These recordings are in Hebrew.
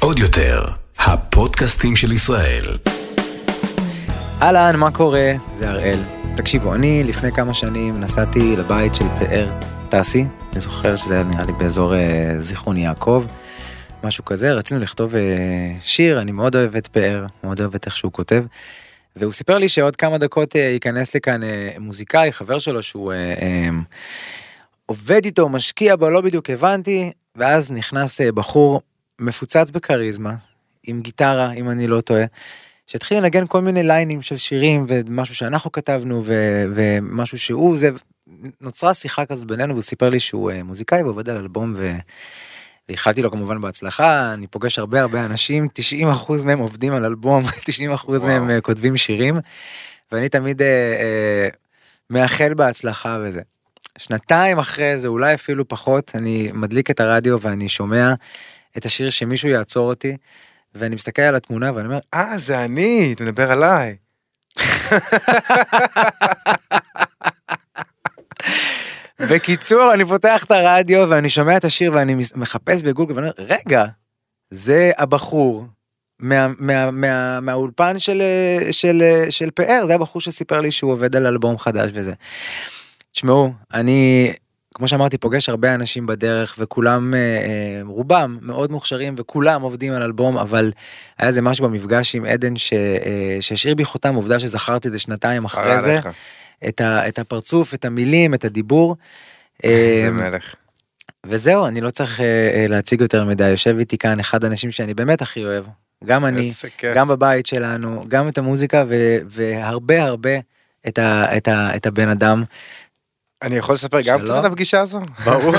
עוד יותר, הפודקאסטים של ישראל. אהלן, מה קורה? זה הראל. תקשיבו, אני לפני כמה שנים נסעתי לבית של פאר טסי, אני זוכר שזה היה נראה לי באזור אה, זיכרון יעקב, משהו כזה, רצינו לכתוב אה, שיר, אני מאוד אוהב את פאר, מאוד אוהב את איך שהוא כותב. והוא סיפר לי שעוד כמה דקות אה, ייכנס לכאן מוזיקאי, חבר שלו שהוא עובד איתו, משקיע בו, לא בדיוק הבנתי, ואז נכנס אה, בחור מפוצץ בכריזמה, עם גיטרה, אם אני לא טועה, שהתחיל לנגן כל מיני ליינים של שירים ומשהו שאנחנו כתבנו ו- ומשהו שהוא זה, נוצרה שיחה כזאת בינינו והוא סיפר לי שהוא אה, מוזיקאי ועובד על אלבום ו... ואיחלתי לו כמובן בהצלחה, אני פוגש הרבה הרבה אנשים, 90% מהם עובדים על אלבום, 90% מהם אה, כותבים שירים, ואני תמיד אה, אה, מאחל בהצלחה וזה. שנתיים אחרי זה, אולי אפילו פחות, אני מדליק את הרדיו ואני שומע את השיר שמישהו יעצור אותי, ואני מסתכל על התמונה ואני אומר, אה, זה אני, אתה מדבר עליי. בקיצור, אני פותח את הרדיו ואני שומע את השיר ואני מחפש בגוגל ואני אומר, רגע, זה הבחור מה, מה, מה, מהאולפן של, של, של פאר, זה הבחור שסיפר לי שהוא עובד על אלבום חדש וזה. תשמעו, אני, כמו שאמרתי, פוגש הרבה אנשים בדרך וכולם, אה, אה, רובם מאוד מוכשרים וכולם עובדים על אלבום, אבל היה איזה משהו במפגש עם עדן אה, שהשאיר בי חותם, עובדה שזכרתי את זה שנתיים אחרי זה. עליך. את, ה, את הפרצוף, את המילים, את הדיבור. איזה מלך. וזהו, אני לא צריך להציג יותר מדי, יושב איתי כאן אחד האנשים שאני באמת הכי אוהב, גם אני. גם בבית שלנו, גם את המוזיקה והרבה הרבה את, ה, את, ה, את הבן אדם. אני יכול לספר גם. קצת על הפגישה הזו? ברור.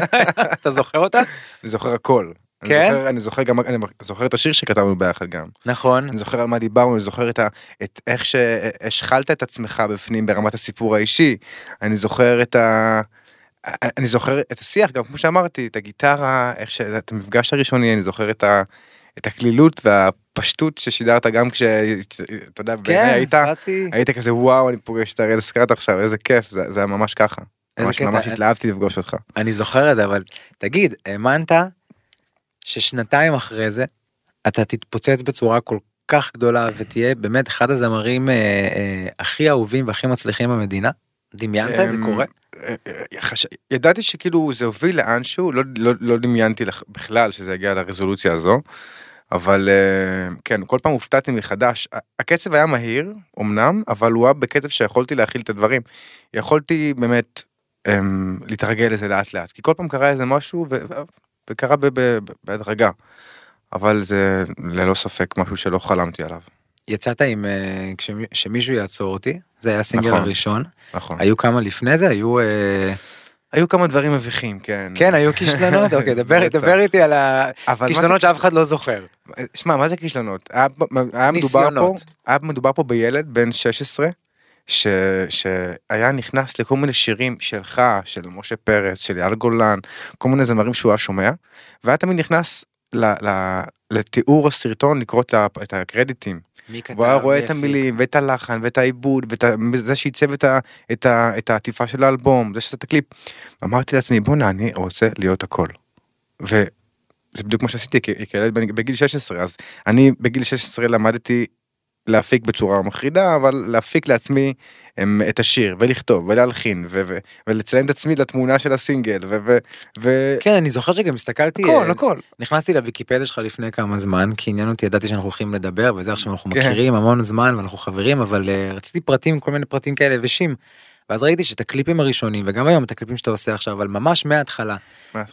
אתה זוכר אותה? אני זוכר הכל. אני כן? זוכר- אני זוכר גם, אני זוכר את השיר שכתבנו ביחד גם. נכון. אני זוכר על מה דיברנו, אני זוכר את, ה, את איך שהשחלת את עצמך בפנים ברמת הסיפור האישי. אני זוכר את ה... אני זוכר את השיח, גם כמו שאמרתי, את הגיטרה, איך ש... את המפגש הראשוני, אני זוכר את, ה... את הקלילות והפשטות ששידרת גם כשאתה יודע, בעיניי כן, היית, באתי. היית כזה וואו, אני פוגש את הראל סקרט עכשיו, איזה כיף, זה, זה היה ממש ככה. ממש קטע. ממש התלהבתי לפגוש אותך. אני זוכר את זה, אבל תגיד, האמנת ששנתיים אחרי זה, אתה תתפוצץ בצורה כל כך גדולה ותהיה באמת אחד הזמרים אה, אה, הכי אהובים והכי מצליחים במדינה? דמיינת את זה אמ, קורה? אה, אה. ידעתי שכאילו זה הוביל לאנשהו, לא, לא, לא דמיינתי בכלל שזה יגיע לרזולוציה הזו, אבל אה, כן, כל פעם הופתעתי מחדש. הקצב היה מהיר, אמנם, אבל הוא היה בקצב שיכולתי להכיל את הדברים. יכולתי באמת אמ, להתרגל לזה לאט לאט, כי כל פעם קרה איזה משהו ו... וקרה ב- ב- בהדרגה. אבל זה ללא ספק משהו שלא חלמתי עליו. יצאת עם אה, כשמי- שמישהו יעצור אותי, זה היה הסינגל נכון. הראשון, נכון. היו כמה לפני זה, היו, אה, היו כמה דברים מביכים, כן. כן, היו כישלונות, אוקיי, דבר. דבר איתי על מה זה הכישלונות שאף אחד לא זוכר. שמע, מה זה כישלונות? היה, היה, מדובר פה. היה מדובר פה בילד בן 16, ש, שהיה נכנס לכל מיני שירים שלך, של משה פרץ, של אייל גולן, כל מיני זמרים שהוא היה שומע, והיה תמיד נכנס ל, ל, לתיאור הסרטון לקרוא את הקרדיטים. והוא היה רואה את? המילים, ואת הלחן, ואת העיבוד, ואת זה שעיצב את, ה, את, ה, את העטיפה של האלבום, זה שעשה את הקליפ. אמרתי לעצמי, בואנה, אני רוצה להיות הכל. וזה בדיוק מה שעשיתי כילד בגיל 16, אז אני בגיל 16 למדתי להפיק בצורה מחרידה, אבל להפיק לעצמי הם, את השיר, ולכתוב, ולהלחין, ו- ו- ולציין את עצמי לתמונה של הסינגל, ו... ו, ו... כן, אני זוכר שגם הסתכלתי, הכל, אה, הכל. נכנסתי לוויקיפדיה שלך לפני כמה זמן, כי עניין אותי, ידעתי שאנחנו הולכים לדבר, וזה עכשיו אנחנו כן. מכירים המון זמן ואנחנו חברים, אבל uh, רציתי פרטים, כל מיני פרטים כאלה יבשים. ואז ראיתי שאת הקליפים הראשונים, וגם היום את הקליפים שאתה עושה עכשיו, אבל ממש מההתחלה.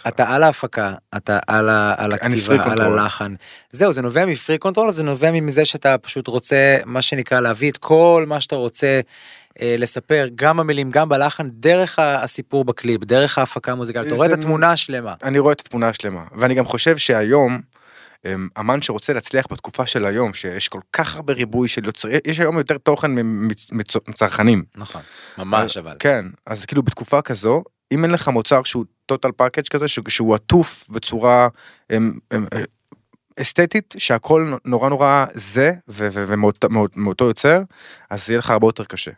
אתה על ההפקה, אתה על, ה, על הכתיבה, על. הלחן. זהו, זה נובע מ freak control, זה נובע מזה שאתה פשוט רוצה, מה שנקרא, להביא את כל מה שאתה רוצה אה, לספר, גם במילים, גם בלחן, דרך הסיפור בקליפ, דרך ההפקה המוזיקלית, אתה רואה את התמונה השלמה. אני רואה את התמונה השלמה, ואני גם חושב שהיום, אמן שרוצה להצליח בתקופה של היום, שיש כל כך הרבה ריבוי של יוצרים, יש היום יותר תוכן מצ- מצ- מצרכנים. נכון, ממש אבל. כן, אז כאילו בתקופה כזו, אם אין לך מוצר שהוא total package כזה, שהוא- עטוף בצורה אמ, אמ, אה, אסתטית, שהכל נורא נורא זה, ומאותו מאותו יוצר, אז יהיה לך הרבה יותר קשה.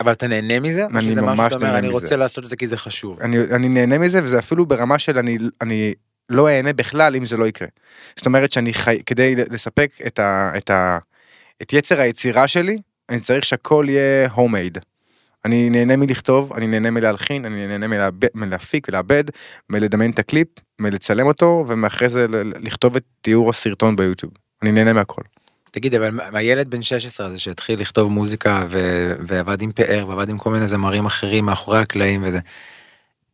אבל אתה נהנה מזה? אני ממש נהנה אני מזה. רוצה לעשות את זה כי זה חשוב. אני, אני נהנה מזה, וזה אפילו ברמה של אני, אני לא אהנה בכלל אם זה לא יקרה. זאת אומרת שאני חי, כדי לספק את, ה, את, ה, את יצר היצירה שלי, אני צריך שהכל יהיה homemade. אני נהנה מלכתוב, אני נהנה מלהלחין, אני נהנה מלהב- מלהפיק ולעבד, מלדמיין את הקליפ, מלצלם אותו, ומאחרי זה לכתוב את תיאור הסרטון ביוטיוב. אני נהנה מהכל. תגיד, אבל הילד בן 16 הזה שהתחיל לכתוב מוזיקה ו... ועבד עם פאר ועבד עם כל מיני זמרים אחרים מאחורי הקלעים וזה,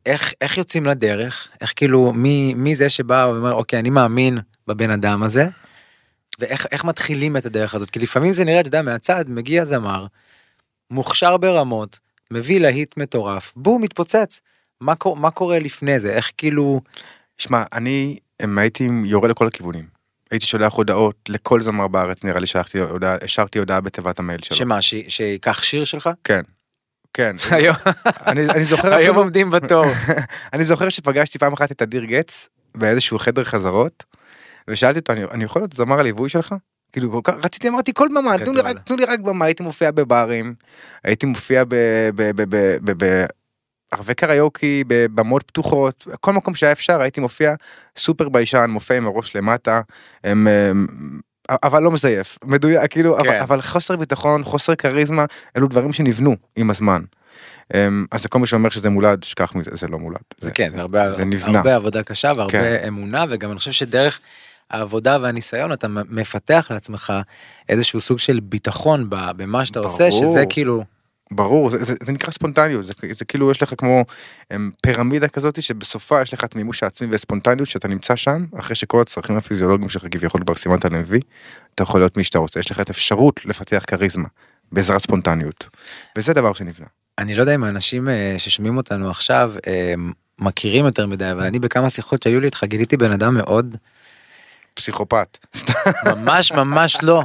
איך, איך יוצאים לדרך? איך כאילו, מי, מי זה שבא ואומר, אוקיי, אני מאמין בבן אדם הזה, ואיך איך מתחילים את הדרך הזאת? כי לפעמים זה נראה, אתה יודע, מהצד מגיע זמר, מוכשר ברמות, מביא להיט מטורף, בום, מתפוצץ. מה, מה קורה לפני זה? איך כאילו... שמע, אני הייתי יורה לכל הכיוונים. הייתי שולח הודעות לכל זמר בארץ, נראה לי שלחתי הודעה, השארתי הודעה בתיבת המייל שלו. שמה, ש- שייקח שיר שלך? כן. כן. היום אני, אני זוכר היום עומדים בתור. אני זוכר שפגשתי פעם אחת את אדיר גץ באיזשהו חדר חזרות, ושאלתי אותו, אני, אני יכול להיות זמר הליווי שלך? כאילו כל כך, רציתי, אמרתי כל במה, תנו לי. רק, תנו לי רק במה, הייתי מופיע בברים, הייתי מופיע ב... ב, ב, ב, ב, ב ערבי קריוקי, בבמות פתוחות, כל מקום שהיה אפשר, הייתי מופיע סופר ביישן, מופיע עם הראש למטה, הם, אבל לא מזייף, מדויק, כאילו, כן. אבל, אבל חוסר ביטחון, חוסר כריזמה, אלו דברים שנבנו עם הזמן. הם, אז כל מי שאומר שזה מולד, שכח מזה, זה לא מולד. זה כן, זה הרבה, זה נבנה. הרבה עבודה קשה והרבה כן. אמונה וגם אני חושב שדרך העבודה והניסיון אתה מפתח לעצמך איזשהו סוג של ביטחון במה שאתה עושה ברור. שזה כאילו ברור, זה, זה, זה נקרא ספונטניות, זה, זה כאילו יש לך כמו הם, פירמידה כזאת שבסופה יש לך את מימוש העצמי וספונטניות שאתה נמצא שם, אחרי שכל הצרכים הפיזיולוגיים שלך כביכול כבר סימנת למביא, אתה יכול להיות מי שאתה רוצה, יש לך את האפשרות לפתח כריזמה בעזרת ספונטניות, וזה דבר שנבנה. אני לא יודע אם האנשים אה, ששומעים אותנו עכשיו אה, מכירים יותר מדי אבל אני בכמה שיחות שהיו לי איתך גיליתי בן אדם מאוד פסיכופת. ממש ממש לא.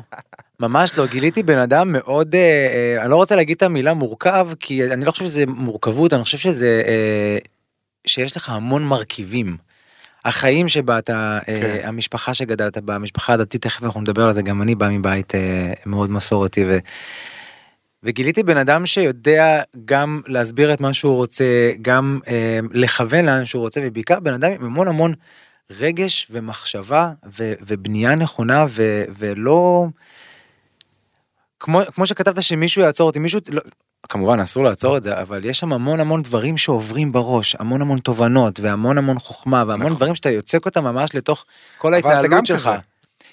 ממש לא, גיליתי בן אדם מאוד, אה, אה, אני לא רוצה להגיד את המילה מורכב, כי אני לא חושב שזה מורכבות, אני חושב שזה, אה, שיש לך המון מרכיבים. החיים שבה אתה, כן. אה, המשפחה שגדלת בה, המשפחה הדתית, תכף אנחנו נדבר על זה, גם אני בא מבית אה, מאוד מסורתי, ו... וגיליתי בן אדם שיודע גם להסביר את מה שהוא רוצה, גם אה, לכוון לאן שהוא רוצה, ובעיקר בן אדם עם המון המון רגש ומחשבה ו, ובנייה נכונה ו, ולא... כמו, כמו שכתבת שמישהו יעצור אותי, מישהו, לא, כמובן אסור לעצור את זה, אבל יש שם המון המון דברים שעוברים בראש, המון המון תובנות והמון המון חוכמה והמון נכון. דברים שאתה יוצק אותם ממש לתוך כל ההתנהלות שלך. כזה.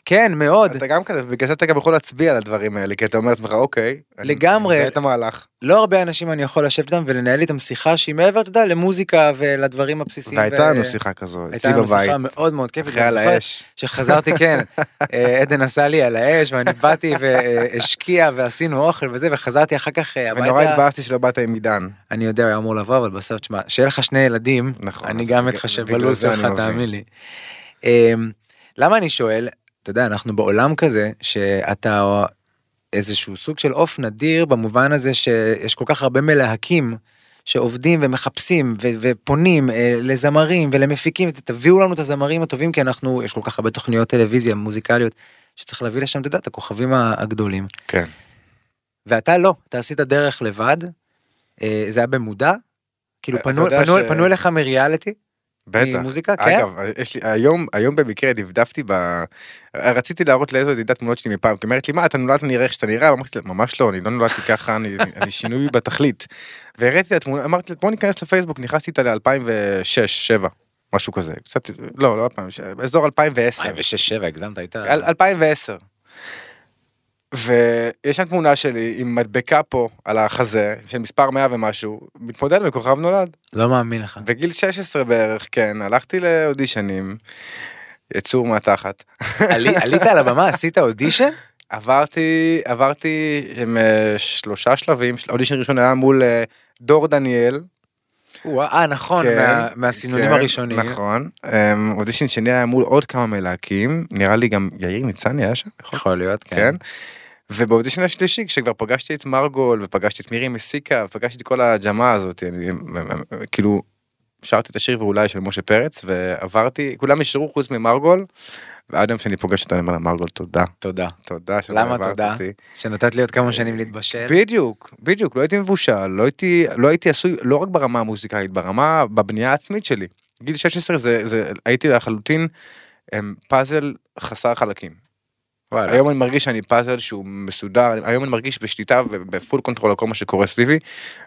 כן, מאוד. אתה גם כזה, בגלל זה אתה גם יכול להצביע על הדברים האלה, כי אתה אומר לעצמך, אוקיי, אני לגמרי. מזהה את המהלך. לא הרבה אנשים אני יכול לשבת איתם ולנהל איתם שיחה שהיא מעבר, אתה יודע, למוזיקה ולדברים הבסיסיים. והייתה לנו שיחה כזו, הייתה אצלי לנו בבית, שיחה מאוד מאוד כיפית. אחרי על האש. שחזרתי, כן, אה, עדן עשה לי על האש ואני באתי והשקיע ועשינו אוכל וזה, וחזרתי אחר כך אה, ונורא הביתה. התבאסתי שלא באת עם עידן. אני יודע, הוא היה אמור לבוא, אבל בסוף, תשמע, שיהיה לך שני ילדים, נכון, אני גם אתחשב בלו"ז אני שלך, מבין. תאמין לי. אמ, למה אני שואל, אתה יודע, אנחנו בעולם כזה, שאתה איזשהו סוג של עוף נדיר, במובן הזה שיש כל כך הרבה מלהקים. שעובדים ומחפשים ו- ופונים אה, לזמרים ולמפיקים תביאו לנו את הזמרים הטובים כי אנחנו יש כל כך הרבה תוכניות טלוויזיה מוזיקליות שצריך להביא לשם אתה יודע את הכוכבים הגדולים כן. ואתה לא, אתה עשית דרך לבד, אה, זה היה במודע, כאילו פנו, פנו, ש- פנו אליך מריאליטי, בטח. ממוזיקה, כן? אגב, יש לי, היום, היום במקרה דפדפתי ב... רציתי להראות לאיזו ידידת תמונות שלי מפעם, כי אומרת לי, מה, אתה נולדת נראה איך שאתה נראה? אמרתי לה, ממש לא, אני לא נולדתי ככה, אני, אני שינוי בתכלית. והראיתי לה תמונה, אמרתי לה, בוא ניכנס לפייסבוק, נכנסתי איתה ל-2006-2007, משהו כזה, קצת, לא, לא 2006, באזור 2010. 2006-2007 הגזמת הייתה, על- 2010. ויש שם תמונה שלי עם מדבקה פה על החזה של מספר 100 ומשהו, מתמודד בכוכב נולד. לא מאמין לך, בגיל 16 בערך, כן, הלכתי לאודישנים, יצור מהתחת. עלי- עלית על הבמה, עשית אודישן? עברתי, עברתי עם אה, שלושה שלבים, של- האודישן הראשון היה מול אה, דור דניאל. אה נכון, כן, מה- מהסינונים כן, הראשונים, נכון. אמ, אודישן שני היה מול עוד כמה מלהקים, נראה לי גם יאיר ניצני היה שם, יכול להיות, כן. כן, ובאודישן השלישי כשכבר פגשתי את מרגול ופגשתי את מירי מסיקה ופגשתי את כל הג'מה הזאת אני, כאילו שרתי את השיר ואולי של משה פרץ ועברתי כולם נשארו חוץ ממרגול. ועד היום שאני פוגש אותה אני אומר לה מרגול תודה תודה, תודה למה תודה? אותי." שנתת לי עוד כמה שנים להתבשל, בדיוק בדיוק לא הייתי מבושל לא הייתי לא הייתי עשוי לא רק ברמה המוזיקלית ברמה בבנייה העצמית שלי גיל 16 זה, זה הייתי לחלוטין הם, פאזל חסר חלקים. וואלה. היום אני מרגיש שאני פאזל שהוא מסודר, היום אני מרגיש בשליטה וב full control על כל מה שקורה סביבי,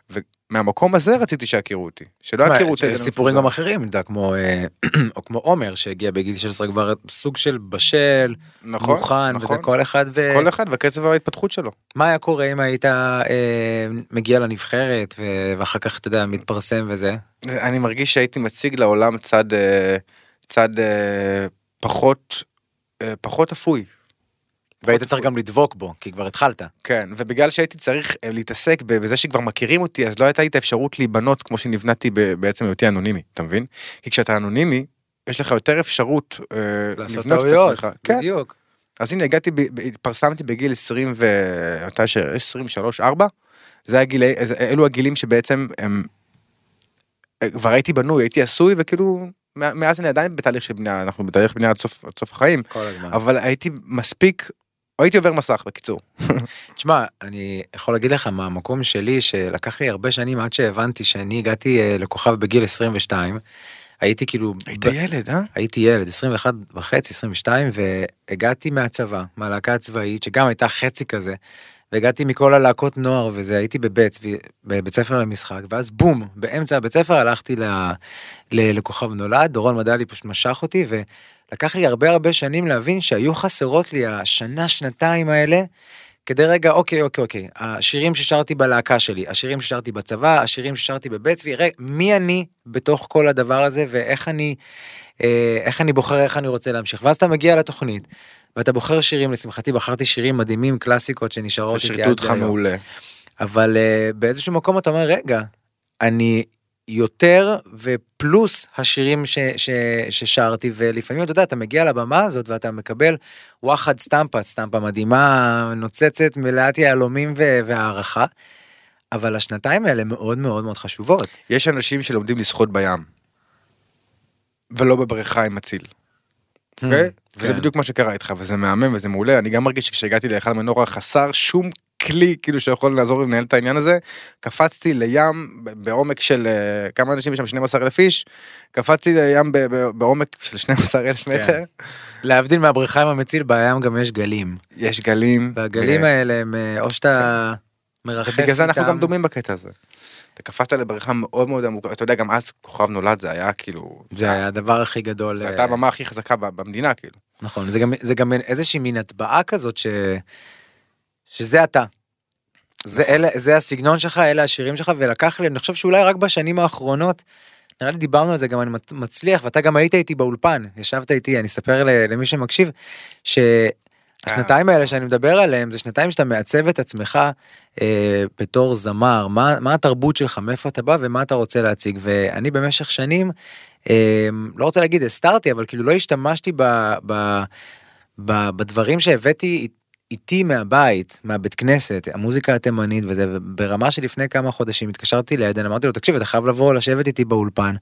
ומהמקום הזה רציתי שיכירו אותי, שלא יכירו אותי. יש סיפורים גם אחרים, אתה יודע, כמו, אה, או כמו עומר שהגיע בגיל 16 כבר סוג של בשל, נכון, מוכן, נכון. וזה כל אחד ו... כל אחד וקצב ההתפתחות שלו. מה היה קורה אם היית אה, מגיע לנבחרת ו- ואחר כך אתה יודע מתפרסם וזה? אני מרגיש שהייתי מציג לעולם צד, אה, צד אה, פחות, אה, פחות אפוי. והיית צריך גם לדבוק בו כי כבר התחלת. כן, ובגלל שהייתי צריך אה, להתעסק בזה שכבר מכירים אותי, אז לא הייתה לי את האפשרות להיבנות כמו שנבנתי בעצם היותי אנונימי, אתה מבין? כי כשאתה אנונימי, יש לך יותר אפשרות אה, לעשות טעויות. כן, בדיוק. אז הנה הגעתי, התפרסמתי בגיל 20 ו... מתי ש... 23, 4? זה הגילי, זה- אלו הגילים שבעצם הם... אה, כבר הייתי בנוי, הייתי עשוי, וכאילו, מאז אני עדיין בתהליך של בנייה, אנחנו בתהליך בנייה עד סוף, עד סוף החיים, כל הזמן. אבל הייתי מספיק, הייתי עובר מסך בקיצור. תשמע, אני יכול להגיד לך מהמקום שלי שלקח לי הרבה שנים עד שהבנתי שאני הגעתי אה, לכוכב בגיל 22. הייתי כאילו, היית ב- ילד, אה? הייתי ילד 21 וחצי 22 והגעתי מהצבא מהלהקה הצבאית שגם הייתה חצי כזה. והגעתי מכל הלהקות נוער וזה הייתי בבית בבית ספר למשחק ואז בום באמצע הבית ספר הלכתי ל, ל, לכוכב נולד דורון מדלי פשוט משך אותי ולקח לי הרבה הרבה שנים להבין שהיו חסרות לי השנה שנתיים האלה. כדי רגע אוקיי אוקיי אוקיי השירים ששרתי בלהקה שלי השירים ששרתי בצבא השירים ששרתי בבית צבי רגע מי אני בתוך כל הדבר הזה ואיך אני אה, איך אני בוחר איך אני רוצה להמשיך ואז אתה מגיע לתוכנית ואתה בוחר שירים לשמחתי בחרתי שירים מדהימים קלאסיקות שנשארות איתי ששירתו עד אותך היום. מעולה. אבל uh, באיזשהו מקום אתה אומר רגע אני יותר ופלוס השירים ש, ש, ששרתי ולפעמים אתה יודע אתה מגיע לבמה הזאת ואתה מקבל וואחד סטמפה סטמפה מדהימה נוצצת מלאת יהלומים והערכה. אבל השנתיים האלה מאוד מאוד מאוד חשובות. יש אנשים שלומדים לשחות בים. ולא בבריכה עם מציל. אוקיי? וזה כן. בדיוק מה שקרה איתך וזה מהמם וזה מעולה אני גם מרגיש שכשהגעתי להיכל מנורה חסר שום כלי כאילו שיכול לעזור לי לנהל את העניין הזה קפצתי לים בעומק של אה, כמה אנשים יש שם 12 אלף איש קפצתי לים בעומק של 12 אלף כן. מטר להבדיל מהבריכה עם המציל בים גם יש גלים. יש גלים והגלים אה, האלה הם אה, או שאתה מרחף איתם. ובגלל זה אנחנו גם דומים בקטע הזה. אתה קפצת לבריכה מאוד מאוד עמוקה אתה יודע גם אז כוכב נולד זה היה כאילו זה היה הדבר הכי גדול. זו הייתה הבמה הכי חזקה במדינה כאילו. נכון זה גם זה גם איזושהי מין הטבעה כזאת ש... שזה אתה. זה נכון. אלה זה הסגנון שלך אלה השירים שלך ולקח לי אני חושב שאולי רק בשנים האחרונות. נראה לי דיברנו על זה גם אני מצ- מצליח ואתה גם היית איתי באולפן ישבת איתי אני אספר למי שמקשיב שהשנתיים האלה שאני מדבר עליהם זה שנתיים שאתה מעצב את עצמך אה, בתור זמר מה מה התרבות שלך מאיפה אתה בא ומה אתה רוצה להציג ואני במשך שנים אה, לא רוצה להגיד הסתרתי אבל כאילו לא השתמשתי ב, ב, ב, בדברים שהבאתי איתי מהבית מהבית כנסת המוזיקה התימנית וזה וברמה שלפני כמה חודשים התקשרתי לעדן אמרתי לו תקשיב אתה חייב לבוא לשבת איתי באולפן.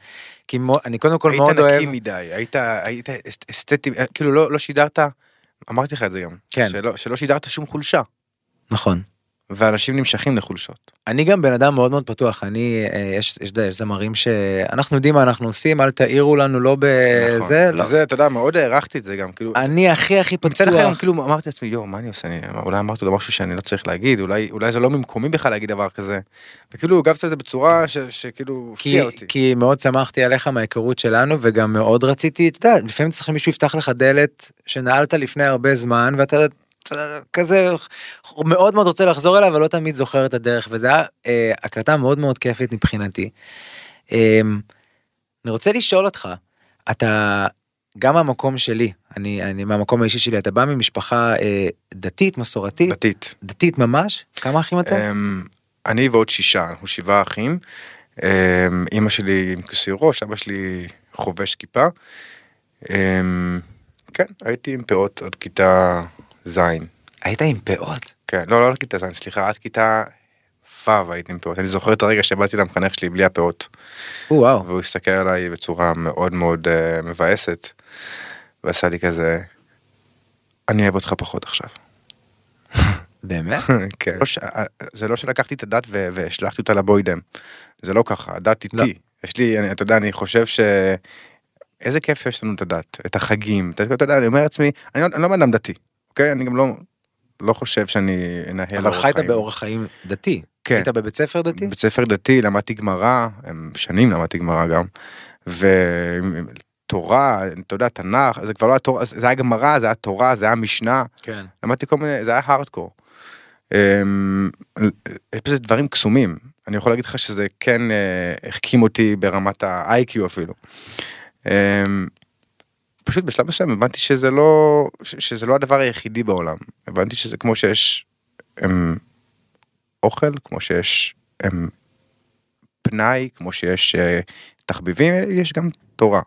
כי מו- אני קודם כל מאוד היית אוהב נקי מדי, היית, היית אס- אסתטי, כאילו לא, לא שידרת, אמרתי לך את זה גם, כן. שלא, שלא שידרת שום חולשה, נכון ואנשים נמשכים לחולשות. אני גם בן אדם מאוד מאוד פתוח אני אה, יש יש, יש זמרים שאנחנו יודעים מה אנחנו עושים אל תעירו לנו לא בזה נכון. לא. וזה, אתה יודע, מאוד הערכתי את זה גם, כאילו, אני הכי הכי מצד אחר, פתוח כאילו אמרתי לעצמי, יואו, מה אני עושה, אני, אולי אמרתי לו משהו שאני לא צריך להגיד, אולי, אולי זה לא ממקומי בכלל להגיד דבר כזה, וכאילו הגבת את זה בצורה ש, שכאילו הפתיע אותי. כי מאוד שמחתי עליך מההיכרות שלנו וגם מאוד רציתי אתה יודע לפעמים צריך מישהו יפתח לך דלת שנעלת לפני הרבה זמן ואתה אתה כזה מאוד מאוד רוצה לחזור אליו אבל לא תמיד זוכר את הדרך וזה היה אה, הקלטה מאוד מאוד כיפית מבחינתי. אה, אני רוצה לשאול אותך אתה גם מהמקום שלי אני אני מהמקום האישי שלי אתה בא ממשפחה אה, דתית מסורתית דתית. דתית ממש כמה אחים אתם? אמ, אני ועוד שישה, אנחנו שבעה אחים. אמ, אימא שלי עם כיסוי ראש, אבא שלי חובש כיפה. אמ, כן, הייתי עם פאות עד כיתה ז'. היית עם פאות. כן, לא, לא עד כיתה ז', סליחה, עד כיתה ו' הייתי עם פאות. אני זוכר את הרגע שבאתי למחנך שלי בלי הפאות, וואו. והוא הסתכל עליי בצורה מאוד מאוד uh, מבאסת, ועשה לי כזה, אני אוהב אותך פחות עכשיו. באמת? כן. לא ש- זה לא שלקחתי את הדת ו- והשלכתי אותה לבוידם. זה לא ככה, הדת לא. איתי. יש לי, אני, אתה יודע, אני חושב ש... איזה כיף יש לנו את הדת, את החגים, אתה, יודע, אני אומר לעצמי, אני, לא- אני לא בן אדם דתי, אוקיי? אני גם לא, לא חושב שאני אנהל אבל אורח חיית חיים. באורח חיים דתי. כן. היית בבית ספר דתי? בית ספר דתי, למדתי גמרא, שנים למדתי גמרא גם, ותורה, אתה יודע, תנ"ך, זה כבר לא התורה, זה היה גמרא, זה היה תורה, זה היה משנה, כן. למדתי כל מיני, זה היה הארדקור. אמ, יש בזה דברים קסומים, אני יכול להגיד לך שזה כן אה, החכים אותי ברמת ה-IQ אפילו. פשוט בשלב מסוים הבנתי שזה לא, שזה לא הדבר היחידי בעולם, הבנתי שזה כמו שיש אמ, אוכל, כמו שיש אמ, פנאי, כמו שיש אה, תחביבים, יש גם תורה.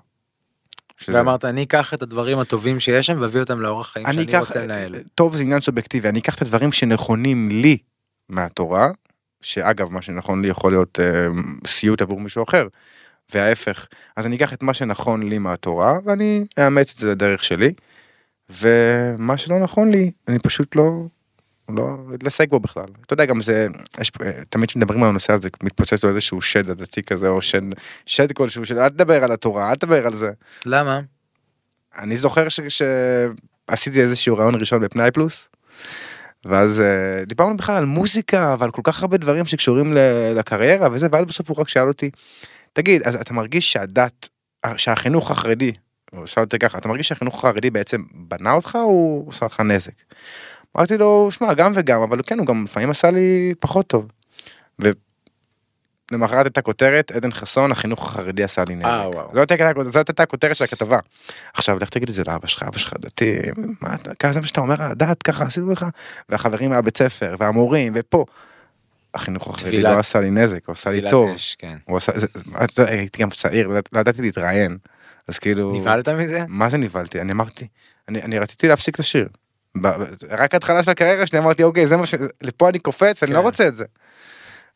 שזה- ואמרת, אני אקח את הדברים הטובים שיש שם ואביא אותם לאורח חיים אני שאני אקח, רוצה לנהל. טוב זה עניין סובייקטיבי, אני אקח את הדברים שנכונים לי מהתורה, שאגב מה שנכון לי יכול להיות אה, סיוט עבור מישהו אחר, וההפך, אז אני אקח את מה שנכון לי מהתורה ואני אאמץ את זה לדרך שלי, ומה שלא נכון לי אני פשוט לא, לא להתעסק בו בכלל. אתה יודע גם זה, יש, תמיד כשמדברים על הנושא הזה מתפוצץ לו איזשהו שד דתי כזה או שד, שד כלשהו של אל תדבר על התורה, אל תדבר על זה. למה? אני זוכר שעשיתי איזשהו רעיון ראשון בפנאי פלוס. ואז אה, דיברנו בכלל על מוזיקה ועל כל כך הרבה דברים שקשורים לקריירה וזה ואז בסוף הוא רק שאל אותי תגיד אז אתה מרגיש שהדת שהחינוך החרדי הוא שאל אותי ככה אתה מרגיש שהחינוך החרדי בעצם בנה אותך או הוא עושה לך נזק. אמרתי לו שמע גם וגם אבל כן הוא גם לפעמים עשה לי פחות טוב. ולמחרת הייתה כותרת עדן חסון החינוך החרדי עשה לי נזק. אה. זאת הייתה- הכותרת של הכתבה. עכשיו לך תגיד את זה לאבא שלך אבא שלך דתי מה אתה ככה זה מה שאתה אומר הדת ככה עשינו לך והחברים מהבית ספר והמורים ופה. החינוך החרדי לא עשה לי נזק הוא עשה לי טוב. אש, כן. הוא עשה זה- הייתי גם צעיר לא- לא ידעתי להתראיין אז כאילו נבהלת מזה? מה זה נבהלתי אני אמרתי אני אני רציתי להפסיק לשיר. ב- רק ההתחלה של הקריירה שלי אמרתי אוקיי זה מה ש... לפה אני קופץ אני לא כן. רוצה את זה.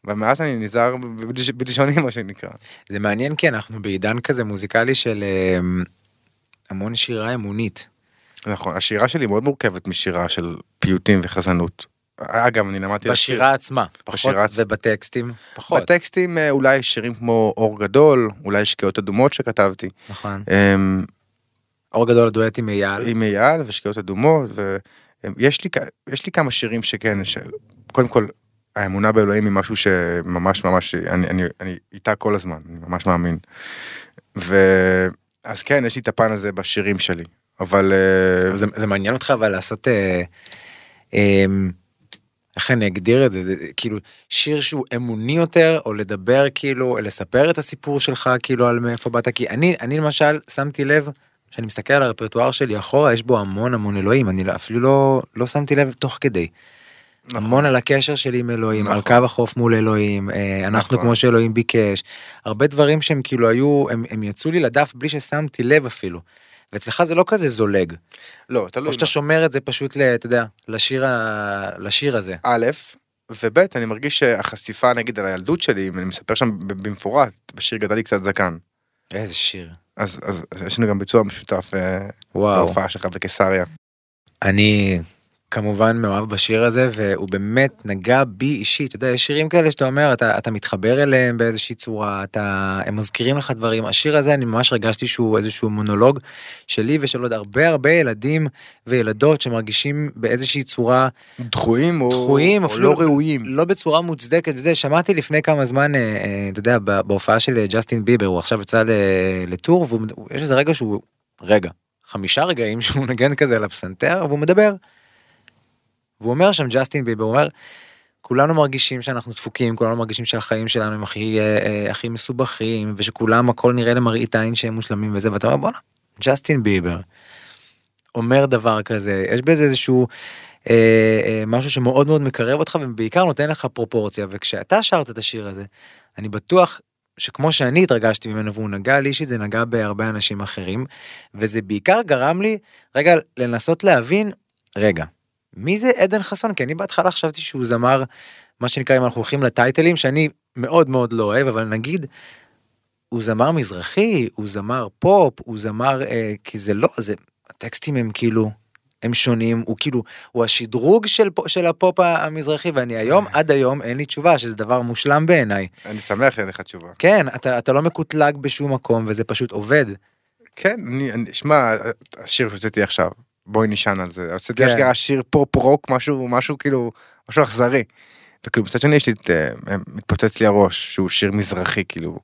ומאז אני נזהר בלש- בלשוני מה שנקרא. זה מעניין כי אנחנו בעידן כזה מוזיקלי של אמ, המון שירה אמונית. נכון השירה שלי מאוד מורכבת משירה של פיוטים וחזנות. אגב אני למדתי לשיר. בשירה עצמה, פחות, בשירה. ובטקסטים, פחות. בטקסטים אה, אולי שירים כמו אור גדול אולי שקיעות אדומות שכתבתי נכון. אמ, אור גדול הדואט עם אייל. עם אייל ושקיעות אדומות ויש לי כ- יש לי כמה שירים שכן ש... קודם כל האמונה באלוהים היא משהו שממש ממש אני, אני, אני איתה כל הזמן אני ממש מאמין. ואז כן יש לי את הפן הזה בשירים שלי אבל אה, זה, זה מעניין אותך אבל לעשות אה, אה, איך אני אגדיר את זה, זה כאילו שיר שהוא אמוני יותר או לדבר כאילו לספר את הסיפור שלך כאילו על מאיפה באת כי אני אני למשל שמתי לב שאני מסתכל על הרפרטואר שלי אחורה יש בו המון המון אלוהים אני לא, אפילו לא לא שמתי לב תוך כדי. המון על הקשר שלי עם אלוהים, על נכון. קו החוף מול אלוהים, אה, אנחנו נכון. כמו שאלוהים ביקש, הרבה דברים שהם כאילו היו, הם, הם יצאו לי לדף בלי ששמתי לב אפילו. ואצלך זה לא כזה זולג, לא תלוי או שאתה שומר את זה פשוט, ל- אתה יודע, לשיר, ה... לשיר הזה. א', וב', אני מרגיש שהחשיפה נגיד על הילדות שלי, אם אני מספר שם במפורט, בשיר גדל לי קצת זקן. איזה שיר. אז, אז, אז יש לנו גם ביצוע משותף אה, וואו. בהופעה שלך בקיסריה. אני כמובן מאוהב בשיר הזה והוא באמת נגע בי אישית אתה יודע יש שירים כאלה שאתה אומר אתה אתה מתחבר אליהם באיזושהי צורה אתה הם מזכירים לך דברים השיר הזה אני ממש הרגשתי שהוא איזשהו מונולוג שלי ושל עוד הרבה הרבה ילדים וילדות שמרגישים באיזושהי צורה דחויים או, דחויים, או אפילו לא ראויים. לא בצורה מוצדקת וזה שמעתי לפני כמה זמן אה, אה, אתה יודע בהופעה של אה, ג'סטין ביבר הוא עכשיו יצא לטור ויש איזה רגע שהוא רגע חמישה רגעים שהוא מנגן כזה על הפסנתר והוא מדבר. והוא אומר שם ג'סטין ביבר אומר כולנו מרגישים שאנחנו דפוקים כולנו מרגישים שהחיים שלנו הם הכי אה, אה, הכי מסובכים ושכולם הכל נראה למראית עין שהם מושלמים וזה ואתה אומר בואנה ג'סטין ביבר. אומר דבר כזה יש בזה איזשהו אה, אה, משהו שמאוד מאוד מקרב אותך ובעיקר נותן לך פרופורציה וכשאתה שרת את השיר הזה אני בטוח שכמו שאני התרגשתי ממנו והוא נגע לי אישית זה נגע בהרבה אנשים אחרים וזה בעיקר גרם לי רגע לנסות להבין רגע מי זה עדן חסון כי אני בהתחלה חשבתי שהוא זמר מה שנקרא אם אנחנו הולכים לטייטלים שאני מאוד מאוד לא אוהב אבל נגיד. הוא זמר מזרחי הוא זמר פופ הוא זמר אה, כי זה לא זה הטקסטים הם כאילו הם שונים, הוא כאילו, הוא השדרוג של, של הפופ המזרחי, ואני היום, עד היום, אין לי תשובה, שזה דבר מושלם בעיניי. אני שמח שאין לך תשובה. כן, אתה, אתה לא מקוטלג בשום מקום, וזה פשוט עובד. כן, אני, אני, שמע, השיר שהוצאתי עכשיו, בואי נשען על זה. הוצאתי כן. אשכרה שיר פופ רוק, משהו, משהו כאילו, משהו אכזרי. וכאילו מצד שני יש לי את, אה, מתפוצץ לי הראש, שהוא שיר מזרחי, כאילו.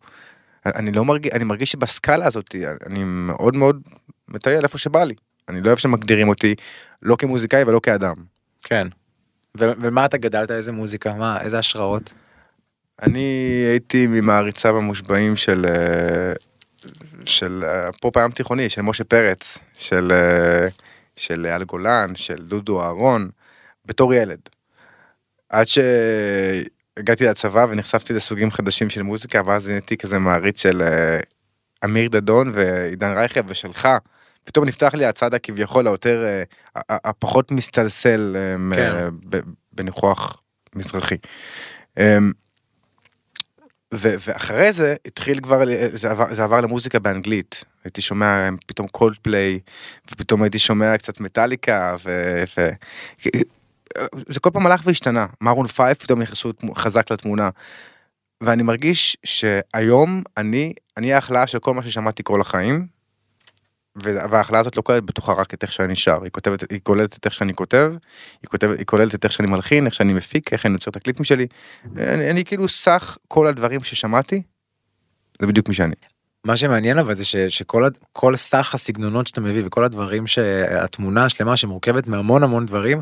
אני לא מרגיש, אני מרגיש שבסקאלה הזאת, אני מאוד מאוד מטייל איפה שבא לי. אני לא אוהב שמגדירים אותי, לא כמוזיקאי ולא כאדם. כן. ומה אתה גדלת, איזה מוזיקה, מה, איזה השראות? אני הייתי ממעריציו המושבעים של אה, של אה, הפופ הים תיכוני, של משה פרץ, של של אייל גולן, של דודו אהרון, בתור ילד. עד שהגעתי לצבא ונחשפתי לסוגים חדשים של מוזיקה, ואז נהייתי כזה מעריץ של אה, אמיר דדון ועידן רייכל ושלך. פתאום נפתח לי הצד הכביכול היותר, אה, הפחות מסתלסל אה, כן. בניחוח מזרחי. ו- ואחרי זה התחיל כבר, זה עבר, זה עבר למוזיקה באנגלית. הייתי שומע פתאום קולד פליי, ופתאום הייתי שומע קצת מטאליקה, ו... ו... זה כל פעם הלך והשתנה. מרון פייב פתאום נכנסו חזק לתמונה. ואני מרגיש שהיום אני, אני ההכלאה של כל מה ששמעתי כל החיים, וההכלאה הזאת לא כוללת בתוכה רק את איך שאני שר, היא כותבת, היא כוללת את איך שאני כותב, היא, כותבת, היא כוללת את איך שאני מלחין, איך שאני מפיק, איך אני יוצר את הקליפים שלי. אני, אני כאילו סך כל הדברים ששמעתי, זה בדיוק מי שאני. מה שמעניין אבל זה ש, שכל סך הסגנונות שאתה מביא וכל הדברים שהתמונה השלמה שמורכבת מהמון המון דברים,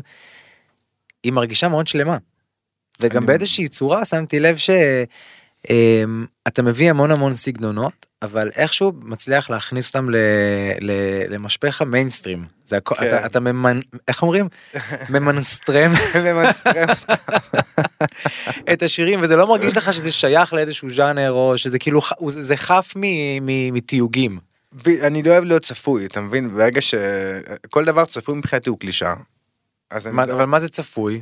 היא מרגישה מאוד שלמה. וגם אני- באיזושהי צורה שמתי לב שאתה מביא המון המון סגנונות, אבל איכשהו מצליח להכניס אותם ל, ל, למשפך המיינסטרים. זה הכל, כן. אתה, אתה ממנ... איך אומרים? ממנסטרם למנסטרם. את השירים וזה לא מרגיש לך שזה שייך לאיזשהו ז'אנר או שזה כאילו זה חף מ- מ- מתיוגים. ב- אני לא אוהב להיות צפוי, אתה מבין? ברגע שכל דבר צפוי מבחינתי הוא קלישאה. מה- לא... אבל מה זה צפוי?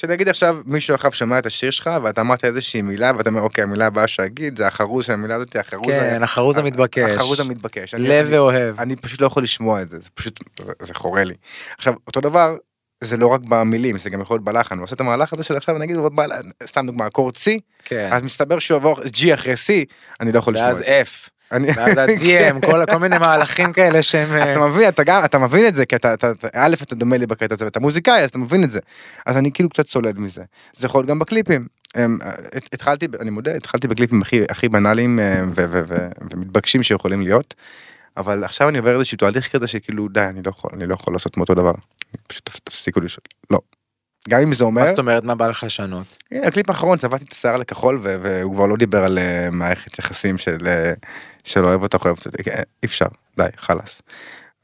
שנגיד עכשיו מישהו אחר שומע את השיר שלך ואתה אמרת איזושהי מילה ואתה אומר אוקיי המילה הבאה שאגיד זה החרוז של המילה הזאת החרוז כן, החרוז המתבקש. החרוז המתבקש. אני- לב אני- ואוהב. אני פשוט לא יכול לשמוע את זה זה פשוט זה, זה חורה לי. עכשיו אותו דבר זה לא רק במילים זה גם יכול להיות בלחן הוא עושה את המהלך הזה של עכשיו נגיד סתם דוגמא אקורד C כן. אז מסתבר שהוא יעבור G אחרי C אני לא יכול לשמוע את ואז זה. F. אני- ואז ה-DM, כל כל מיני מהלכים כאלה שהם... אה, אתה מבין אתה גם אתה מבין את זה כי אתה אתה אתה- א' אתה דומה לי בקטע הזה ואתה מוזיקאי אז אתה מבין את זה אז אני כאילו קצת צולל מזה זה יכול להיות גם בקליפים. אמ, הת- התחלתי אני מודה התחלתי בקליפים הכי הכי בנאליים ו- ומתבקשים שיכולים להיות. אבל עכשיו אני עובר איזשהו תהליך כזה שכאילו די אני לא יכול אני לא יכול לעשות מאותו דבר. פשוט תפ- תפסיקו לשאול לא. גם אם זה אומר מה זאת אומרת מה בא לך לשנות? הקליפ האחרון צבעתי את השיער לכחול והוא כבר לא דיבר על אה, מערכת יחסים של אה, של אוהב אותך אוהב אותך אה, אי אפשר די חלאס.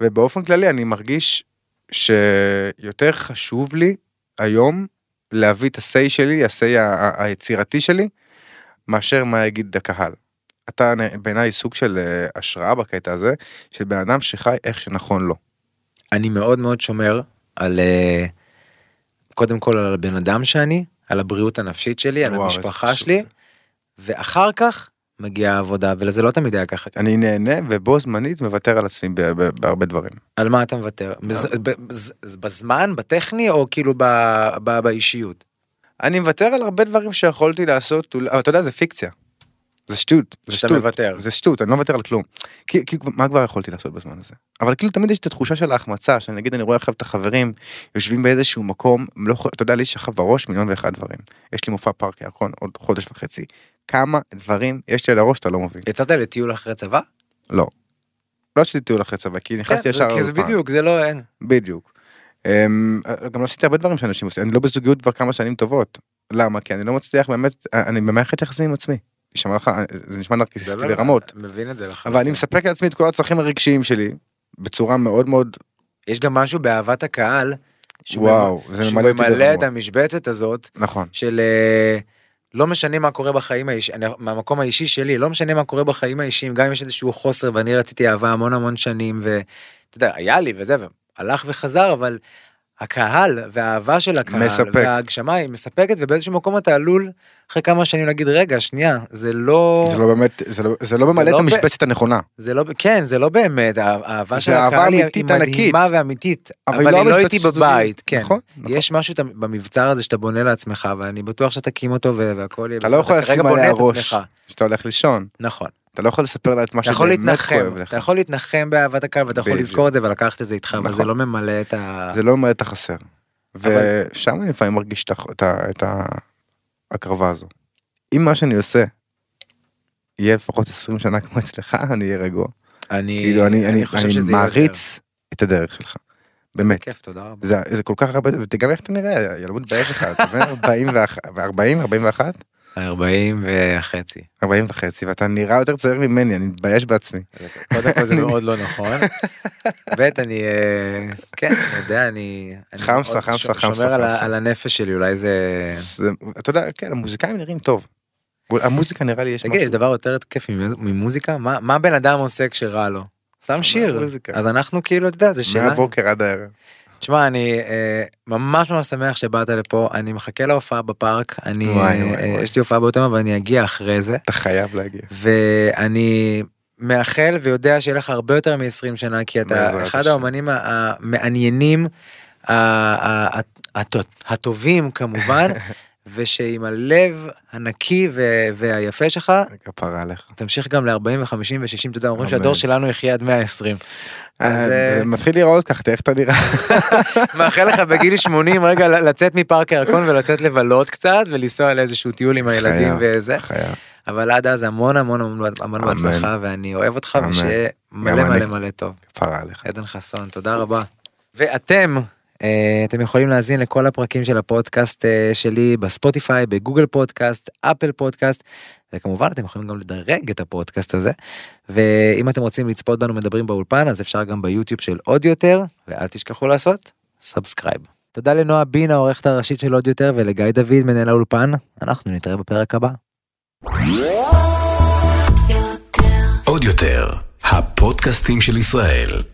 ובאופן כללי אני מרגיש שיותר חשוב לי היום להביא את ה-say שלי ה-say היצירתי שלי מאשר מה יגיד הקהל. אתה בעיניי סוג של אה, השראה בקטע הזה של בן אדם שחי איך שנכון לו. אני מאוד מאוד שומר על... אה, קודם כל על הבן אדם שאני, על הבריאות הנפשית שלי, על וואו, המשפחה שלי, זה. ואחר כך מגיעה העבודה, וזה לא תמיד היה ככה. אני נהנה ובו זמנית מוותר על עצמי בהרבה דברים. על מה אתה מוותר? בזמן, בטכני, או כאילו ב- ב- באישיות? אני מוותר על הרבה דברים שיכולתי לעשות, אתה יודע זה פיקציה. זה שטות, זה שטות, מוותר. זה שטות, אני לא מוותר על כלום. כי, כי מה כבר יכולתי לעשות בזמן הזה? אבל כאילו תמיד יש את התחושה של ההחמצה, שנגיד אני רואה עכשיו את החברים יושבים באיזשהו מקום, לא, אתה יודע, לי יש עכשיו בראש מיליון ואחד דברים. יש לי מופע פארק ירקון עוד חודש וחצי. כמה דברים יש לי על הראש שאתה לא מבין. יצאת לטיול אחרי צבא? לא. לא עשיתי טיול אחרי צבא, כי נכנסתי ישר כן, זה. בדיוק, זה לא אין. בדיוק. אמ, גם לא עשיתי הרבה דברים שאנשים עושים, אני לא בזוגיות כבר כמה שנים טובות. למה? כי אני לא מצליח באמת, אני במערכת יחסים עם עצמי. יישמע לך, זה נשמע נרקיסיסטי ברמות. מבין את זה לחלוטין. אבל אני מספק לעצמי את כל הצרכים הרגשיים שלי, בצורה מאוד מאוד, יש גם משהו באהבת הקהל, שהוא וואו, ממ- זה שהוא ממלא אותי ממלא. את המשבצת הזאת, נכון. של אה, לא משנה מה קורה בחיים האישיים, מהמקום האישי שלי, לא משנה מה קורה בחיים האישיים, גם אם יש איזשהו חוסר ואני רציתי אהבה המון המון שנים, ואתה יודע, היה לי וזה, והלך וחזר, אבל הקהל והאהבה של הקהל מספק. וההגשמה היא מספקת ובאיזשהו מקום אתה עלול אחרי כמה שנים להגיד רגע שנייה זה לא זה לא באמת, זה לא- זה לא ממלא לא את ב- המשבצת הנכונה. זה לא כן זה לא באמת האהבה של הקהל היא היא. מדהימה ואמיתית אבל אבל היא לא היא לא איתי הזוגית. בבית כן נכון, נכון. יש משהו שאתה- במבצר הזה שאתה בונה לעצמך ואני בטוח שתקים אותו והכל יהיה אתה לא יכול לשים עליה ראש. כשאתה הולך לישון. נכון אתה לא יכול לספר לה את מה שבאמת כואב לך. אתה יכול להתנחם באהבת הקהל ואתה יכול. לזכור את זה ולקחת את זה איתך אבל נכון. זה לא ממלא את ה... זה לא ממלא את החסר. ושם אני לפעמים מרגיש את ההקרבה הזו. אם מה שאני עושה יהיה לפחות 20 שנה כמו אצלך, אני אהיה רגוע. אני כאילו אני אני חושב אני שזה יהיה יותר. מעריץ את הדרך שלך. זה באמת. כיף תודה רבה. זה זה כל כך הרבה, וגם איך אתה נראה, ילמוד בערך אחד, אתה אומר 40 ו-40, 41, 40 וחצי. 40 וחצי, ואתה נראה יותר צעיר ממני, אני מתבייש בעצמי. קודם כל זה מאוד לא נכון. ב' אני אה, כן אני יודע אני חמסה, חמסה, חמסה, שומר על הנפש שלי אולי זה אתה יודע, כן, המוזיקאים נראים טוב. המוזיקה נראה לי יש תגיד יש דבר יותר כיף ממוז- ממוזיקה מה בן אדם עושה כשרע לו. שם שיר. אז אנחנו כאילו אתה יודע זה שאלה. מהבוקר עד הערב. תשמע אני אה, ממש ממש שמח שבאת לפה אני מחכה להופעה בפארק אני וואי, אה, וואי, אה. יש לי הופעה באותו יום אבל אני אגיע אחרי זה. אתה חייב להגיע. ואני מאחל ויודע שיהיה לך הרבה יותר מ-20 שנה כי אתה אחד. האומנים המעניינים הטובים כמובן ושעם הלב הנקי ו- והיפה שלך כפרה עליך. תמשיך גם ל-40 ו-50 ו-60 אתה יודע אומרים. שהדור שלנו יחיה עד 120. אז, אה, אה, זה מתחיל להיראות ככה, תראה איך אתה נראה. מאחל לך בגיל 80 רגע לצאת מפארק הירקון ולצאת לבלות קצת ולנסוע לאיזשהו טיול עם הילדים וזה. אבל עד אז המון המון המון. בהצלחה ואני אוהב אותך. ושיהיה מלא מלא. מלא טוב. כפרה עליך. עדן חסון תודה רבה. ואתם אה, אתם יכולים להאזין לכל הפרקים של הפודקאסט אה, שלי בספוטיפיי בגוגל פודקאסט אפל פודקאסט וכמובן אתם יכולים גם לדרג את הפודקאסט הזה ואם אתם רוצים לצפות בנו מדברים באולפן אז אפשר גם ביוטיוב של עוד יותר ואל תשכחו לעשות subscribe. תודה לנועה בין העורכת הראשית של עוד יותר ולגיא דוד מנהל האולפן אנחנו נתראה בפרק הבא. עוד יותר, הפודקאסטים של ישראל.